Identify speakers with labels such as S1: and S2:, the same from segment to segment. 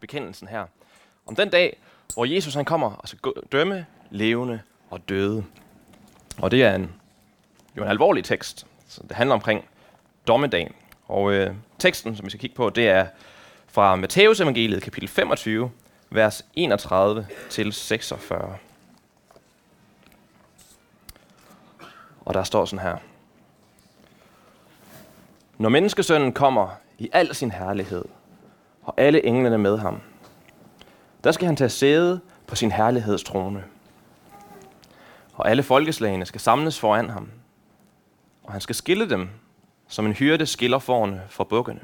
S1: bekendelsen her. Om den dag, hvor Jesus han kommer altså og skal dømme levende og døde. Og det er en, jo en alvorlig tekst. Så det handler omkring dommedagen. Og øh, teksten, som vi skal kigge på, det er fra Matteus evangeliet, kapitel 25, vers 31 til 46. Og der står sådan her. Når menneskesønnen kommer i al sin herlighed, og alle englene med ham, der skal han tage sæde på sin herlighedstrone. Og alle folkeslagene skal samles foran ham, og han skal skille dem, som en hyrde skiller forne fra bukkene.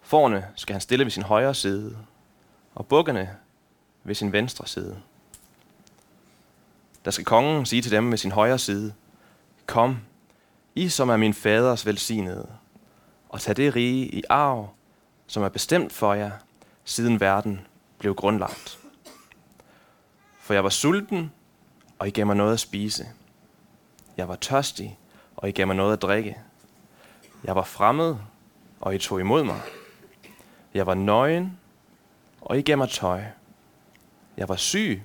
S1: Forne skal han stille ved sin højre side, og bukkene ved sin venstre side. Der skal kongen sige til dem ved sin højre side, Kom, I som er min faders velsignede, og tag det rige i arv, som er bestemt for jer, siden verden blev grundlagt. For jeg var sulten, og I gav mig noget at spise. Jeg var tørstig, og I gav mig noget at drikke. Jeg var fremmed, og I tog imod mig. Jeg var nøgen, og I gav mig tøj. Jeg var syg,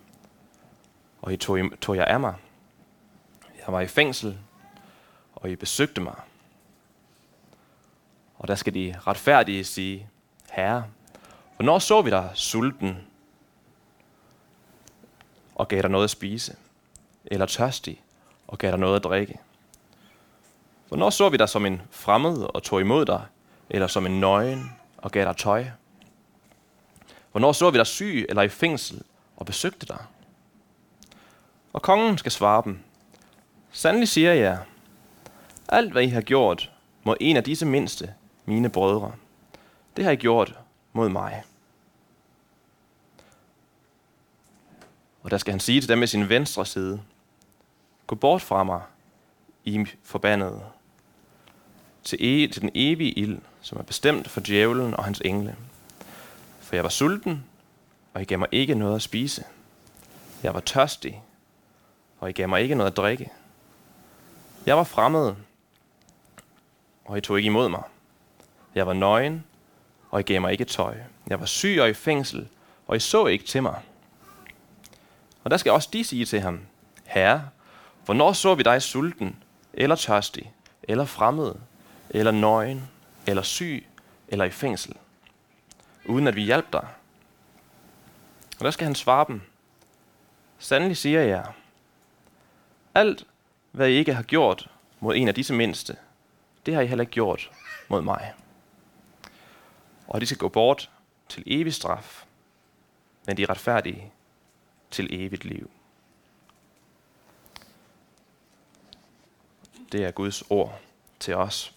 S1: og I tog, tog jeg af mig. Jeg var i fængsel, og I besøgte mig. Og der skal de retfærdige sige, Herre, hvornår så vi dig sulten og gav dig noget at spise? Eller tørstig og gav dig noget at drikke? Hvornår så vi dig som en fremmed og tog imod dig? Eller som en nøgen og gav dig tøj? Hvornår så vi dig syg eller i fængsel og besøgte dig? Og kongen skal svare dem. Sandelig siger jeg, alt hvad I har gjort, må en af disse mindste, mine brødre, det har I gjort mod mig. Og der skal han sige til dem med sin venstre side, Gå bort fra mig, I forbandede, til, e- til den evige ild, som er bestemt for djævlen og hans engle. For jeg var sulten, og I gav mig ikke noget at spise. Jeg var tørstig, og I gav mig ikke noget at drikke. Jeg var fremmed, og I tog ikke imod mig. Jeg var nøgen, og I gav mig ikke tøj. Jeg var syg og i fængsel, og I så ikke til mig. Og der skal også de sige til ham, Herre, hvornår så vi dig sulten, eller tørstig, eller fremmed, eller nøgen, eller syg, eller i fængsel, uden at vi hjalp dig? Og der skal han svare dem, Sandelig siger jeg, alt hvad I ikke har gjort mod en af disse mindste, det har I heller ikke gjort mod mig og de skal gå bort til evig straf, men de er retfærdige til evigt liv. Det er Guds ord til os.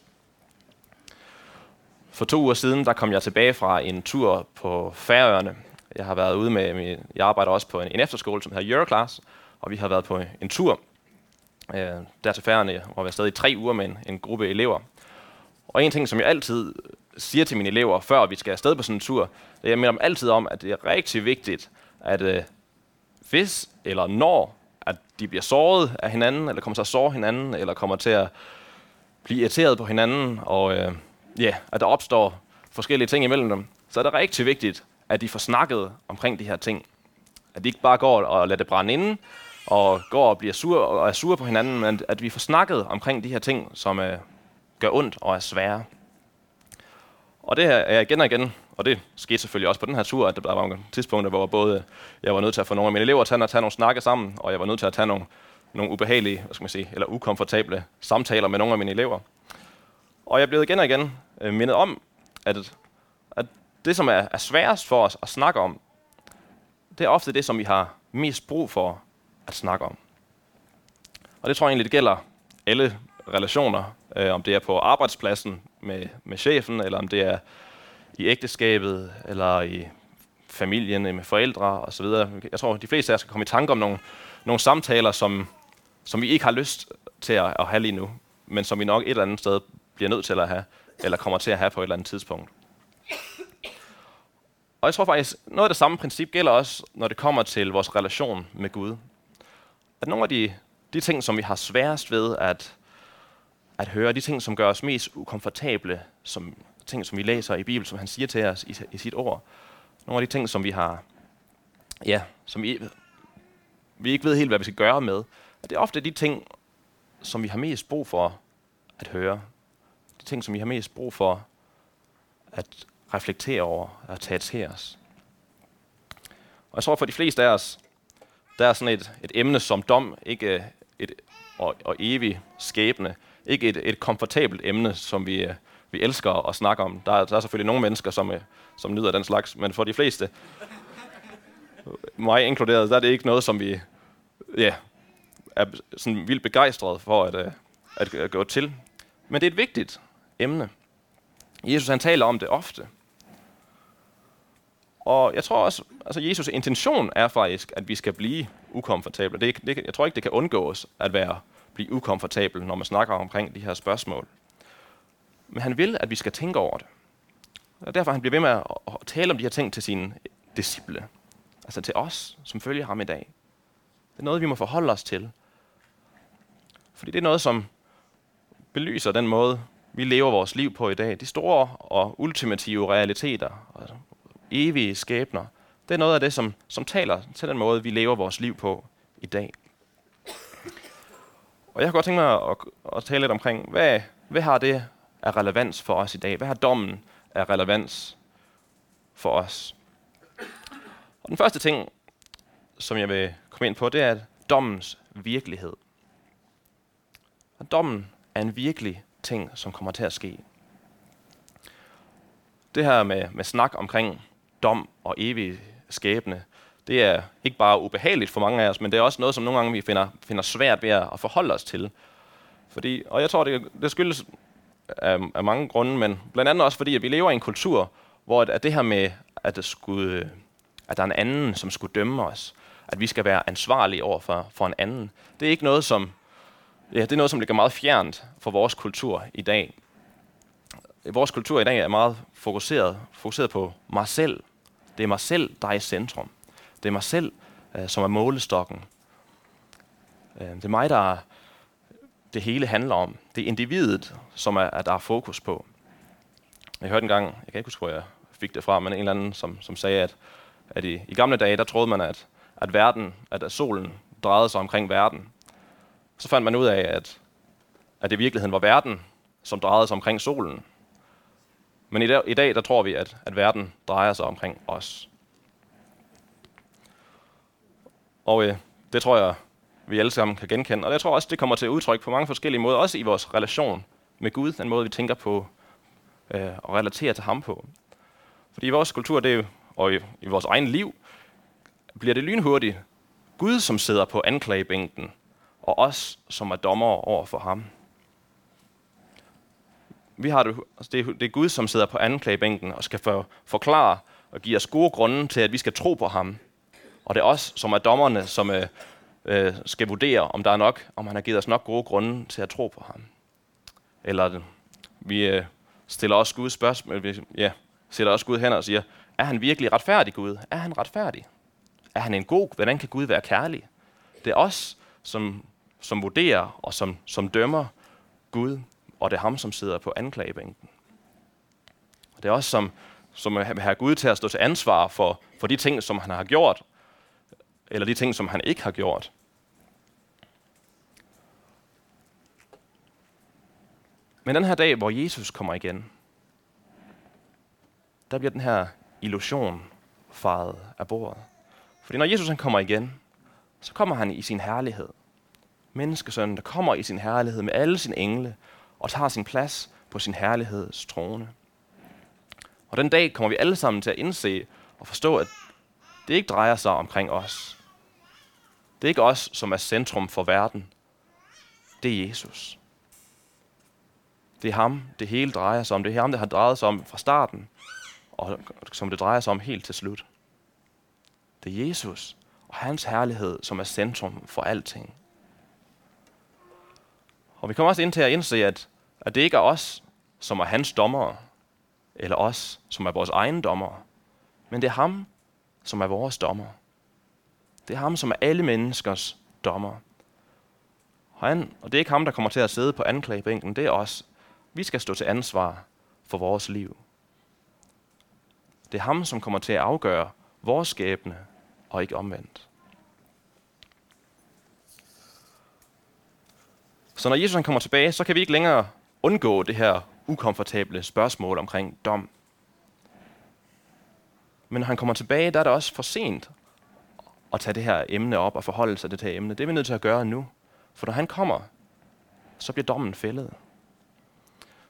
S1: For to uger siden, der kom jeg tilbage fra en tur på Færøerne. Jeg har været ude med, min, jeg arbejder også på en, en efterskole, som hedder Euroclass, og vi har været på en tur øh, der til Færøerne, hvor vi har stadig i tre uger med en, en gruppe elever. Og en ting, som jeg altid siger til mine elever, før vi skal afsted på sådan en tur, det er, jeg minder dem altid om, at det er rigtig vigtigt, at øh, hvis eller når, at de bliver såret af hinanden, eller kommer til at såre hinanden, eller kommer til at blive irriteret på hinanden, og øh, yeah, at der opstår forskellige ting imellem dem, så er det rigtig vigtigt, at de får snakket omkring de her ting. At de ikke bare går og lader det brænde inden, og går og bliver sur og er sure på hinanden, men at vi får snakket omkring de her ting, som øh, gør ondt og er svære. Og det her er igen og igen, og det skete selvfølgelig også på den her tur, at der var nogle tidspunkter, hvor både jeg var nødt til at få nogle af mine elever til at tage nogle snakke sammen, og jeg var nødt til at tage nogle, nogle ubehagelige, hvad skal man sige, eller ukomfortable samtaler med nogle af mine elever. Og jeg blev igen og igen øh, mindet om, at, at det, som er, er sværest for os at snakke om, det er ofte det, som vi har mest brug for at snakke om. Og det tror jeg egentlig, det gælder alle relationer, øh, om det er på arbejdspladsen med, med chefen, eller om det er i ægteskabet, eller i familien med forældre osv. Jeg tror, de fleste af os skal komme i tanke om nogle, nogle samtaler, som, som vi ikke har lyst til at, at have lige nu, men som vi nok et eller andet sted bliver nødt til at have, eller kommer til at have på et eller andet tidspunkt. Og jeg tror faktisk, noget af det samme princip gælder også, når det kommer til vores relation med Gud. At nogle af de, de ting, som vi har sværest ved at at høre de ting, som gør os mest ukomfortable som ting, som vi læser i Bibelen, som han siger til os i, i sit ord. Nogle af de ting, som vi har, ja, som vi, vi ikke ved helt, hvad vi skal gøre med. Og det er ofte de ting, som vi har mest brug for at høre. De ting, som vi har mest brug for at reflektere over og tage til os. Og jeg tror for de fleste af os, der er sådan et, et emne som dom, ikke et, og, og evig skæbne, ikke et, et komfortabelt emne, som vi, øh, vi elsker at snakke om. Der er, der er selvfølgelig nogle mennesker, som, øh, som nyder den slags, men for de fleste, mig inkluderet, der er det ikke noget, som vi ja, er sådan vildt begejstret for at, øh, at, at gå til. Men det er et vigtigt emne. Jesus han taler om det ofte. Og jeg tror også, altså Jesus' intention er faktisk, at vi skal blive ukomfortable. Det, det, jeg tror ikke, det kan undgås at være blive ukomfortabel, når man snakker omkring de her spørgsmål. Men han vil, at vi skal tænke over det. Og derfor han bliver ved med at, at tale om de her ting til sine disciple. Altså til os, som følger ham i dag. Det er noget, vi må forholde os til. Fordi det er noget, som belyser den måde, vi lever vores liv på i dag. De store og ultimative realiteter, altså evige skæbner, det er noget af det, som, som taler til den måde, vi lever vores liv på i dag. Og jeg har godt tænkt mig at, at tale lidt omkring, hvad, hvad har det af relevans for os i dag? Hvad har dommen af relevans for os? Og den første ting, som jeg vil komme ind på, det er dommens virkelighed. Og dommen er en virkelig ting, som kommer til at ske. Det her med, med snak omkring dom og evig skæbne, det er ikke bare ubehageligt for mange af os, men det er også noget, som nogle gange vi finder, finder svært ved at forholde os til. Fordi, og jeg tror, det, det skyldes af, af mange grunde, men blandt andet også fordi, at vi lever i en kultur, hvor at, at det her med, at, det skulle, at der er en anden, som skulle dømme os, at vi skal være ansvarlige over for, for en anden, det er ikke noget, som, ja, det er noget, som ligger meget fjernt for vores kultur i dag. Vores kultur i dag er meget fokuseret, fokuseret på mig selv. Det er mig selv, der er i centrum. Det er mig selv, øh, som er målestokken. Øh, det er mig, der er, det hele handler om. Det er individet, som er, at der er fokus på. Jeg hørte engang, jeg kan ikke huske, hvor jeg fik det fra, men en eller anden, som, som sagde, at, at i, i gamle dage, der troede man, at, at verden, at solen drejede sig omkring verden. Så fandt man ud af, at, at det i virkeligheden var verden, som drejede sig omkring solen. Men i dag, i dag der tror vi, at, at verden drejer sig omkring os. Og øh, det tror jeg, vi alle sammen kan genkende. Og jeg tror også, det kommer til at udtrykke på mange forskellige måder, også i vores relation med Gud, den måde, vi tænker på øh, og relaterer til ham på. Fordi i vores kultur, det jo, og i, i vores egen liv, bliver det lynhurtigt Gud, som sidder på anklagebænken, og os, som er dommer over for ham. Vi har det, altså det, er, det er Gud, som sidder på anklagebænken og skal for, forklare og give os gode grunde til, at vi skal tro på ham. Og det er os, som er dommerne, som øh, øh, skal vurdere, om der er nok, om han har givet os nok gode grunde til at tro på ham. Eller vi øh, stiller også Gud spørgsmål, vi, ja, sætter også Gud hen og siger, er han virkelig retfærdig, Gud? Er han retfærdig? Er han en god? Hvordan kan Gud være kærlig? Det er os, som, som vurderer og som, som dømmer Gud, og det er ham, som sidder på anklagebænken. Og det er os, som, som vil have Gud til at stå til ansvar for, for de ting, som han har gjort, eller de ting, som han ikke har gjort. Men den her dag, hvor Jesus kommer igen, der bliver den her illusion faret af bordet. Fordi når Jesus han kommer igen, så kommer han i sin herlighed. Menneskesønnen, der kommer i sin herlighed med alle sine engle og tager sin plads på sin herligheds trone. Og den dag kommer vi alle sammen til at indse og forstå, at det ikke drejer sig omkring os. Det er ikke os, som er centrum for verden. Det er Jesus. Det er ham, det hele drejer sig om. Det er ham, det har drejet sig om fra starten, og som det drejer sig om helt til slut. Det er Jesus og hans herlighed, som er centrum for alting. Og vi kommer også ind til at indse, at, at det ikke er os, som er hans dommere, eller os, som er vores egen dommere, men det er ham, som er vores dommer. Det er ham, som er alle menneskers dommer. Og, han, og det er ikke ham, der kommer til at sidde på anklagebænken, det er os. Vi skal stå til ansvar for vores liv. Det er ham, som kommer til at afgøre vores skæbne, og ikke omvendt. Så når Jesus han kommer tilbage, så kan vi ikke længere undgå det her ukomfortable spørgsmål omkring dom. Men når han kommer tilbage, der er det også for sent at tage det her emne op og forholde sig til det her emne. Det er vi nødt til at gøre nu. For når han kommer, så bliver dommen fældet.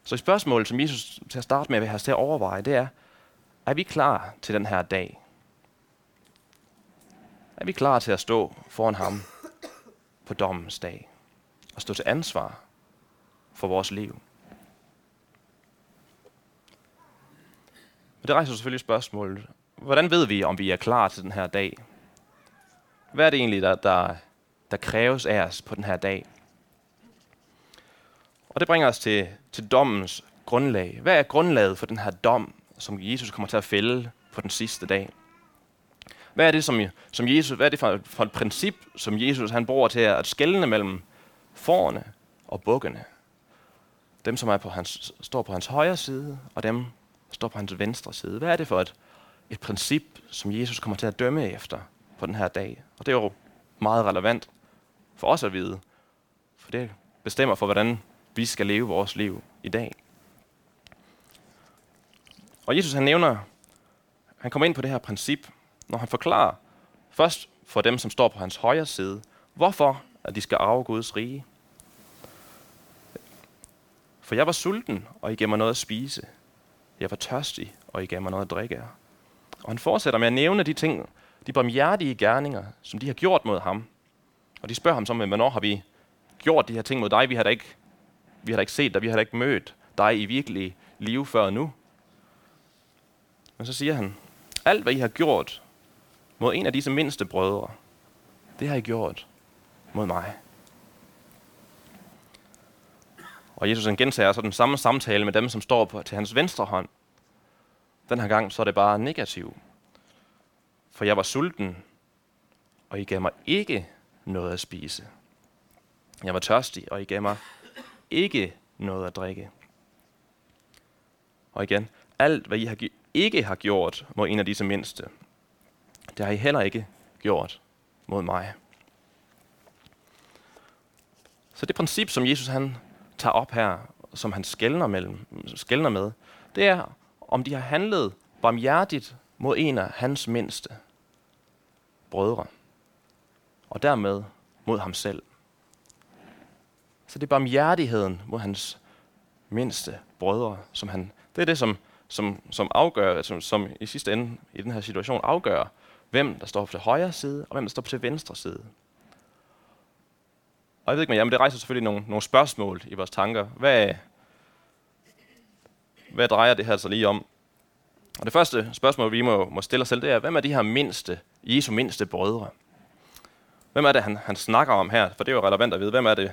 S1: Så et spørgsmål, som Jesus til at starte med vil have os til at overveje, det er, er vi klar til den her dag? Er vi klar til at stå foran ham på dommens dag? Og stå til ansvar for vores liv? Men det rejser selvfølgelig spørgsmålet, hvordan ved vi, om vi er klar til den her dag? Hvad er det egentlig, der, der, der kræves af os på den her dag? Og det bringer os til, til dommens grundlag. Hvad er grundlaget for den her dom, som Jesus kommer til at fælde på den sidste dag? Hvad er det, som, som Jesus, hvad er det for, for et princip, som Jesus han bruger til at skelne mellem forerne og bukkene? Dem, som er på hans, står på hans højre side, og dem, der står på hans venstre side. Hvad er det for et, et princip, som Jesus kommer til at dømme efter på den her dag? Og det er jo meget relevant for os at vide, for det bestemmer for, hvordan vi skal leve vores liv i dag. Og Jesus han nævner, han kommer ind på det her princip, når han forklarer først for dem, som står på hans højre side, hvorfor at de skal arve Guds rige. For jeg var sulten, og I gav mig noget at spise. Jeg var tørstig, og I gav mig noget at drikke. Og han fortsætter med at nævne de ting, de barmhjertige gerninger, som de har gjort mod ham. Og de spørger ham så, hvornår har vi gjort de her ting mod dig? Vi har da ikke vi har da ikke set dig, vi har da ikke mødt dig i virkelig liv før nu. Men så siger han, alt hvad I har gjort mod en af disse mindste brødre, det har I gjort mod mig. Og Jesus han gentager så den samme samtale med dem, som står på, til hans venstre hånd. Den her gang så er det bare negativ. For jeg var sulten, og I gav mig ikke noget at spise. Jeg var tørstig, og I gav mig ikke noget at drikke. Og igen, alt hvad I har, ikke har gjort mod en af disse mindste, det har I heller ikke gjort mod mig. Så det princip, som Jesus han tager op her, som han skældner, mellem, skældner med, det er, om de har handlet barmhjertigt mod en af hans mindste brødre, og dermed mod ham selv. Så det er barmhjertigheden mod hans mindste brødre, som han, det er det, som, som, som afgør, som, som i sidste ende i den her situation afgør, hvem der står på til højre side, og hvem der står på til venstre side. Og jeg ved ikke med jer, men det rejser selvfølgelig nogle, nogle spørgsmål i vores tanker. Hvad, hvad drejer det her så lige om? Og det første spørgsmål, vi må, må stille os selv, det er, hvem er de her mindste, Jesu mindste brødre? Hvem er det, han, han snakker om her? For det er jo relevant at vide, hvem er det,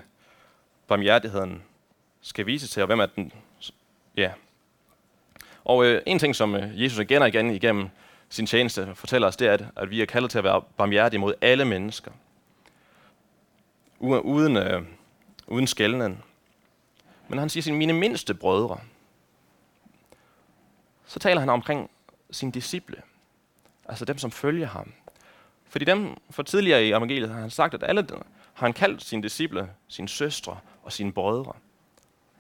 S1: barmhjertigheden skal vise til, og hvem er den? Ja. Og øh, en ting, som øh, Jesus igen og igen igennem sin tjeneste fortæller os, det er, at, at vi er kaldet til at være barmhjertige mod alle mennesker. Uden, øh, uden skældnen. Men han siger sin mine mindste brødre. Så taler han omkring sine disciple. Altså dem, som følger ham. Fordi dem, for tidligere i evangeliet har han sagt, at alle har han kaldt sine disciple, sine søstre og sine brødre.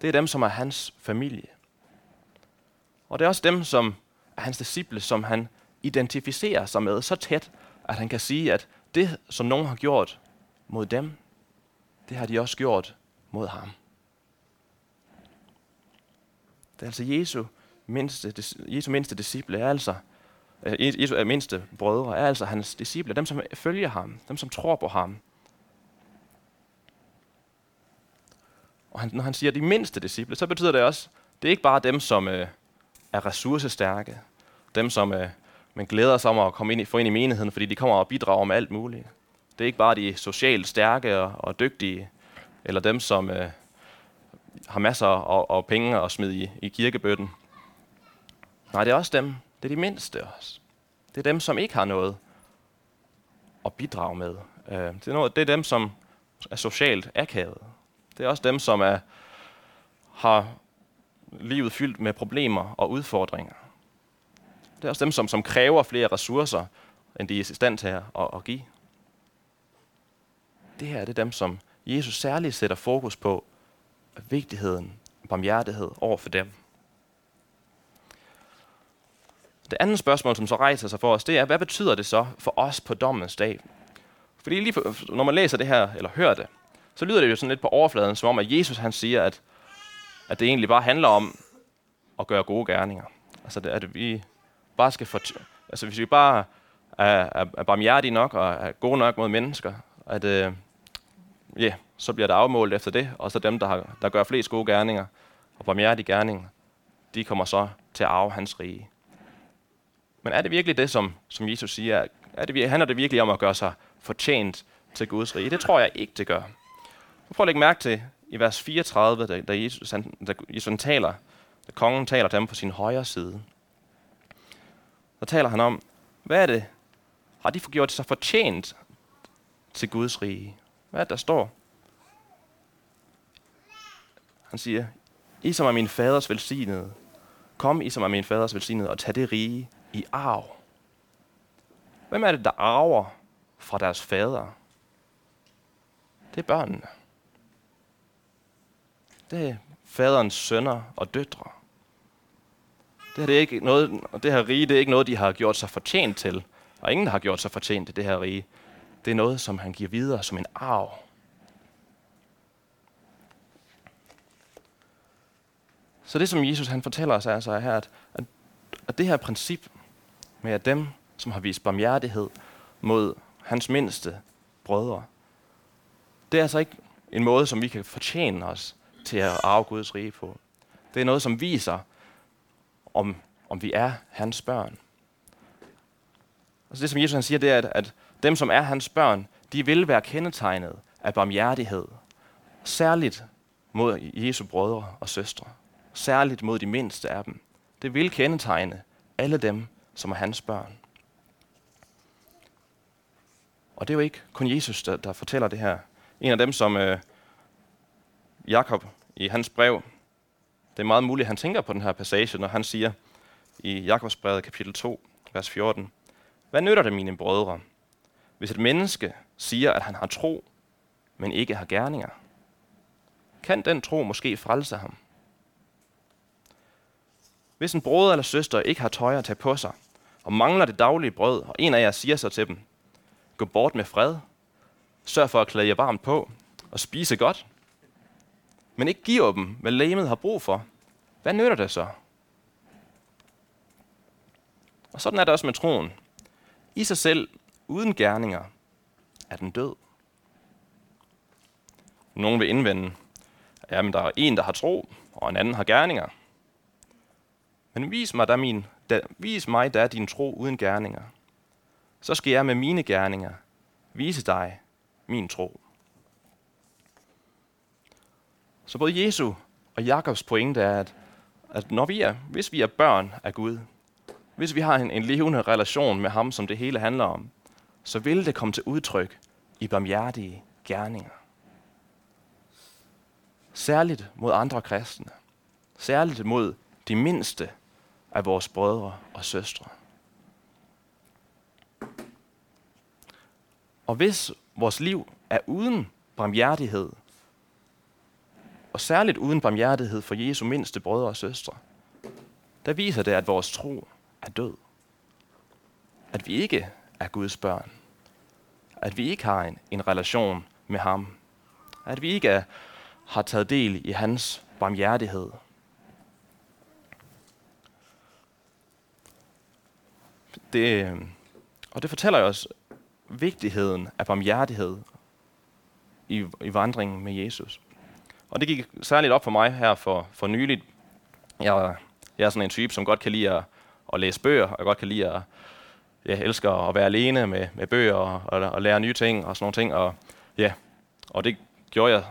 S1: Det er dem, som er hans familie. Og det er også dem, som er hans disciple, som han identificerer sig med så tæt, at han kan sige, at det, som nogen har gjort mod dem, det har de også gjort mod ham. Det er altså Jesu mindste, Jesu mindste disciple, er altså, Altså, Jesu mindste brødre, er altså hans disciple, dem som følger ham, dem som tror på ham, Og han, når han siger de mindste disciple, så betyder det også, det er ikke bare dem, som øh, er ressourcestærke, dem, som øh, man glæder sig om at komme ind i, få ind i menigheden, fordi de kommer og bidrager med alt muligt. Det er ikke bare de socialt stærke og, og dygtige, eller dem, som øh, har masser af, af penge at smide i, i kirkebøtten. Nej, det er også dem. Det er de mindste også. Det er dem, som ikke har noget at bidrage med. Øh, det, er noget, det er dem, som er socialt akavet. Det er også dem, som er, har livet fyldt med problemer og udfordringer. Det er også dem, som, som kræver flere ressourcer, end de er i stand til at, at, at give. Det her det er dem, som Jesus særligt sætter fokus på vigtigheden og barmhjertighed over for dem. Det andet spørgsmål, som så rejser sig for os, det er, hvad betyder det så for os på dommens dag? Fordi lige for, når man læser det her, eller hører det, så lyder det jo sådan lidt på overfladen, som om, at Jesus han siger, at, at det egentlig bare handler om at gøre gode gerninger. Altså, det, at vi bare skal få, altså hvis vi bare er, er, er barmhjertige nok og er gode nok mod mennesker, at øh, yeah, så bliver der afmålt efter det, og så dem, der, har, der gør flest gode gerninger og barmhjertige gerninger, de kommer så til at arve hans rige. Men er det virkelig det, som, som Jesus siger? Er det, handler det virkelig om at gøre sig fortjent til Guds rige? Det tror jeg ikke, det gør. Prøv at lægge mærke til i vers 34, da, da Jesus, han, da Jesus han taler, da kongen taler til dem på sin højre side. Så taler han om, hvad er det? Har de gjort sig fortjent til Guds rige? Hvad er det, der står? Han siger, I som er min faders velsignede, kom I som er min faders velsignede og tag det rige i arv. Hvem er det, der arver fra deres fader? Det er børnene. Det er faderens sønner og døtre. Det her, det er ikke noget, det her rige det er ikke noget, de har gjort sig fortjent til. Og ingen har gjort sig fortjent til det her rige. Det er noget, som han giver videre som en arv. Så det, som Jesus han fortæller os, er altså her, at, at, at det her princip med, at dem, som har vist barmhjertighed mod hans mindste brødre, det er altså ikke en måde, som vi kan fortjene os til at arve Guds rige på. Det er noget, som viser, om, om vi er hans børn. Altså det, som Jesus han siger, det er, at, at dem, som er hans børn, de vil være kendetegnet af barmhjertighed. Særligt mod Jesu brødre og søstre. Særligt mod de mindste af dem. Det vil kendetegne alle dem, som er hans børn. Og det er jo ikke kun Jesus, der, der fortæller det her. En af dem, som øh, Jakob i hans brev, det er meget muligt, at han tænker på den her passage, når han siger i Jakobs brev kapitel 2, vers 14, Hvad nytter det, mine brødre, hvis et menneske siger, at han har tro, men ikke har gerninger? Kan den tro måske frelse ham? Hvis en bror eller søster ikke har tøj at tage på sig, og mangler det daglige brød, og en af jer siger så til dem, gå bort med fred, sørg for at klæde jer varmt på, og spise godt, men ikke giver dem, hvad lægemet har brug for, hvad nytter det så? Og sådan er det også med troen. I sig selv, uden gerninger, er den død. Nogen vil indvende, at der er en, der har tro, og en anden har gerninger. Men vis mig, da min, da, vis mig da din tro uden gerninger. Så skal jeg med mine gerninger vise dig min tro. Så både Jesu og Jakobs pointe er, at, at når vi er, hvis vi er børn af Gud, hvis vi har en, en levende relation med ham, som det hele handler om, så vil det komme til udtryk i barmhjertige gerninger. Særligt mod andre kristne. Særligt mod de mindste af vores brødre og søstre. Og hvis vores liv er uden barmhjertighed, og særligt uden barmhjertighed for Jesu mindste brødre og søstre, der viser det, at vores tro er død. At vi ikke er Guds børn. At vi ikke har en, en relation med ham. At vi ikke er, har taget del i hans barmhjertighed. Det, øh, og det fortæller os vigtigheden af barmhjertighed i, i vandringen med Jesus. Og det gik særligt op for mig her for, for nyligt. Jeg, jeg er sådan en type, som godt kan lide at, at læse bøger, og jeg godt kan lide at jeg elsker at være alene med, med bøger og, og, og lære nye ting og sådan nogle ting. Og, ja, og det gjorde jeg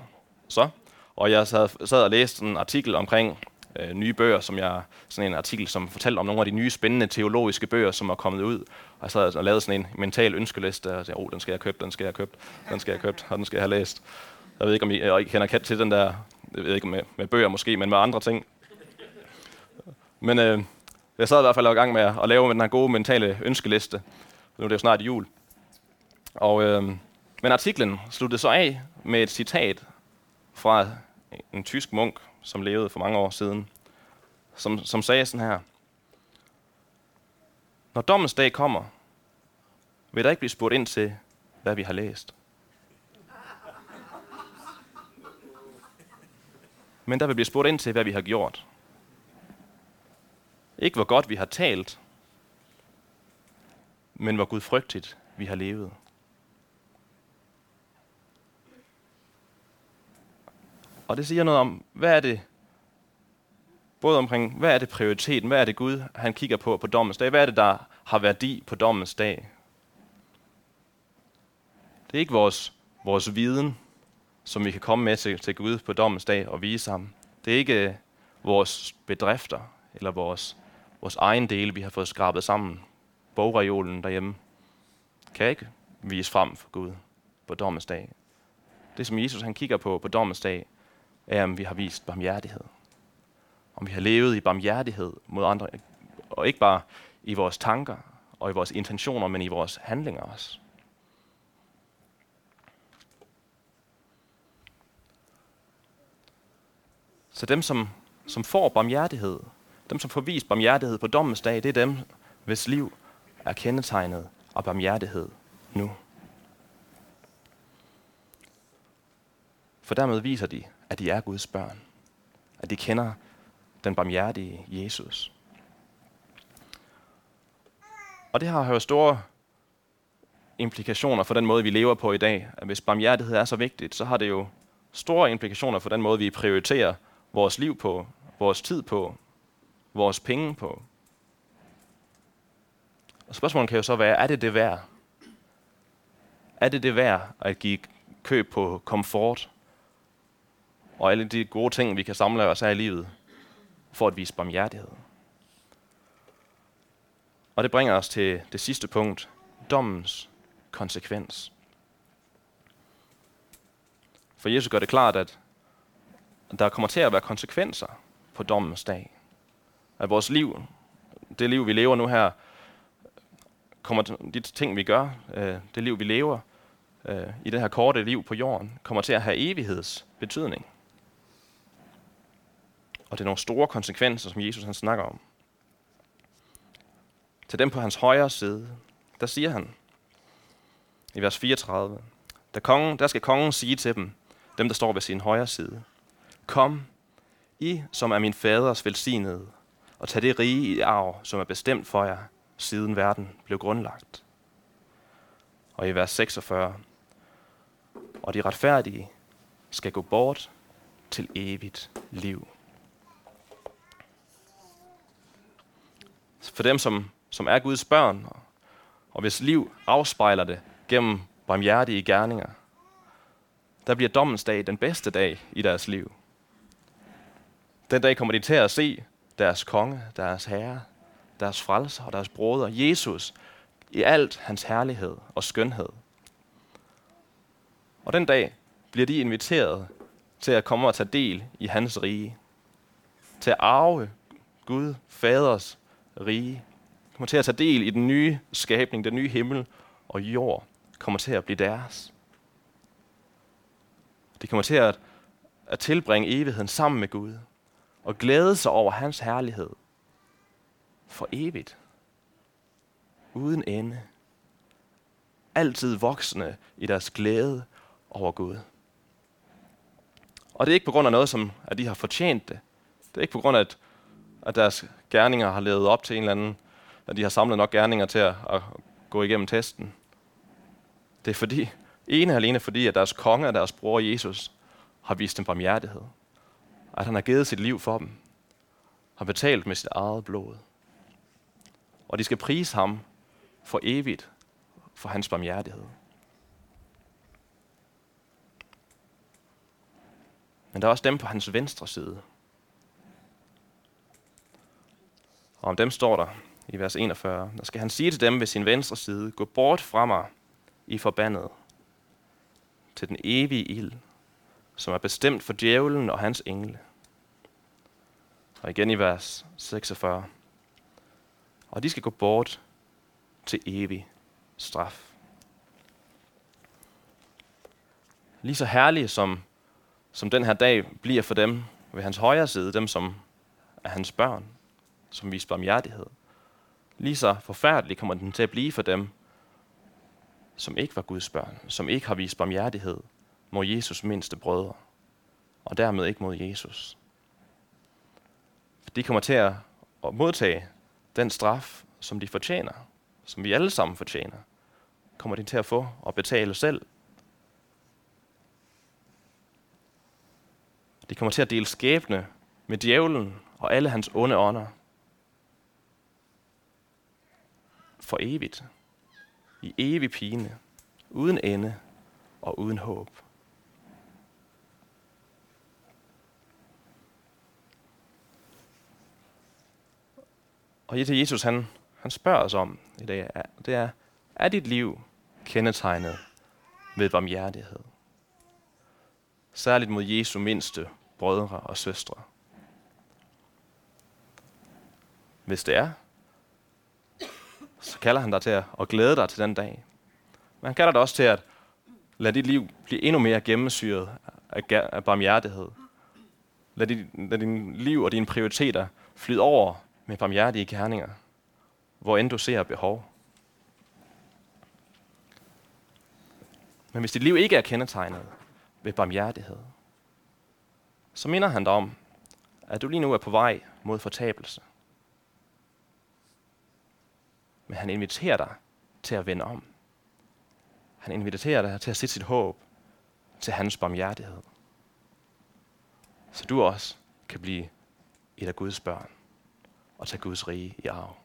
S1: så. Og jeg sad, sad og læste en artikel omkring øh, nye bøger, som jeg, sådan en artikel, som fortalte om nogle af de nye spændende teologiske bøger, som er kommet ud. Og jeg sad og lavede sådan en mental ønskeliste, og sagde, oh, den skal jeg købe, den skal jeg købe, den skal jeg købe, og den skal jeg have læst. Jeg ved ikke, om I, I kender kat til den der, jeg ved ikke med, med bøger måske, men med andre ting. Men øh, Jeg sad i hvert fald i gang med at lave den her gode mentale ønskeliste. Nu er det jo snart jul. Og, øh, men artiklen sluttede så af med et citat fra en tysk munk, som levede for mange år siden, som, som sagde sådan her. Når dommens dag kommer, vil der ikke blive spurgt ind til, hvad vi har læst. Men der vil blive spurgt ind til, hvad vi har gjort. Ikke hvor godt vi har talt, men hvor gudfrygtigt vi har levet. Og det siger noget om, hvad er det, både omkring, hvad er det prioriteten, hvad er det Gud, han kigger på på dommens dag, hvad er det, der har værdi på dommens dag. Det er ikke vores, vores viden, som vi kan komme med til, til Gud på dommens dag og vise ham. Det er ikke øh, vores bedrifter eller vores, vores egen dele, vi har fået skrabet sammen. Bogreolen derhjemme kan ikke vise frem for Gud på dommens dag. Det, som Jesus han kigger på på dommens dag, af, om vi har vist barmhjertighed. Om vi har levet i barmhjertighed mod andre, og ikke bare i vores tanker og i vores intentioner, men i vores handlinger også. Så dem, som, som får barmhjertighed, dem, som får vist barmhjertighed på dommens dag, det er dem, hvis liv er kendetegnet af barmhjertighed nu. For dermed viser de, at de er Guds børn. At de kender den barmhjertige Jesus. Og det har jo store implikationer for den måde, vi lever på i dag. At hvis barmhjertighed er så vigtigt, så har det jo store implikationer for den måde, vi prioriterer vores liv på, vores tid på, vores penge på. Og spørgsmålet kan jo så være, er det det værd? Er det det værd at give køb på komfort og alle de gode ting, vi kan samle os af i livet, for at vise barmhjertighed? Og det bringer os til det sidste punkt, dommens konsekvens. For Jesus gør det klart, at der kommer til at være konsekvenser på dommens dag. At vores liv, det liv vi lever nu her, kommer de ting vi gør, øh, det liv vi lever øh, i det her korte liv på jorden, kommer til at have evigheds betydning. Og det er nogle store konsekvenser, som Jesus han snakker om. Til dem på hans højre side, der siger han i vers 34, der, kongen, der skal kongen sige til dem, dem der står ved sin højre side, Kom, I som er min faders velsignede, og tag det rige i arv, som er bestemt for jer, siden verden blev grundlagt. Og i vers 46, og de retfærdige skal gå bort til evigt liv. For dem, som, som er Guds børn, og hvis liv afspejler det gennem barmhjertige gerninger, der bliver dommens dag den bedste dag i deres liv. Den dag kommer de til at se deres konge, deres herre, deres frelser og deres broder, Jesus, i alt hans herlighed og skønhed. Og den dag bliver de inviteret til at komme og tage del i hans rige. Til at arve Gud, faders rige. Kommer til at tage del i den nye skabning, den nye himmel og jord. Kommer til at blive deres. De kommer til at, at tilbringe evigheden sammen med Gud og glæde sig over hans herlighed for evigt. Uden ende. Altid voksende i deres glæde over Gud. Og det er ikke på grund af noget, som at de har fortjent det. Det er ikke på grund af, at, at deres gerninger har levet op til en eller anden, at de har samlet nok gerninger til at, at gå igennem testen. Det er fordi, ene og alene fordi, at deres konge og deres bror Jesus har vist dem barmhjertighed at han har givet sit liv for dem, har betalt med sit eget blod. Og de skal prise ham for evigt for hans barmhjertighed. Men der er også dem på hans venstre side. Og om dem står der i vers 41, der skal han sige til dem ved sin venstre side, gå bort fra mig, i forbandet, til den evige ild, som er bestemt for djævlen og hans engle. Og igen i vers 46. Og de skal gå bort til evig straf. Lige så herlige som, som den her dag bliver for dem ved hans højre side, dem som er hans børn, som viser barmhjertighed. Lige så forfærdelig kommer den til at blive for dem, som ikke var Guds børn, som ikke har vist barmhjertighed mod Jesus mindste brødre, og dermed ikke mod Jesus. De kommer til at modtage den straf, som de fortjener, som vi alle sammen fortjener, kommer de til at få og betale selv. De kommer til at dele skæbne med djævlen og alle hans onde ånder. For evigt. I evig pine. Uden ende og uden håb. Og det Jesus han, han spørger os om i dag, er, det er, er dit liv kendetegnet ved barmhjertighed? Særligt mod Jesu mindste brødre og søstre. Hvis det er, så kalder han dig til at glæde dig til den dag. Men han kalder dig også til at lade dit liv blive endnu mere gennemsyret af barmhjertighed. Lad dit, lad din liv og dine prioriteter flyde over med barmhjertige gerninger, hvor end du ser behov. Men hvis dit liv ikke er kendetegnet ved barmhjertighed, så minder han dig om, at du lige nu er på vej mod fortabelse. Men han inviterer dig til at vende om. Han inviterer dig til at sætte sit håb til hans barmhjertighed. Så du også kan blive et af Guds børn og tage Guds rige i arv.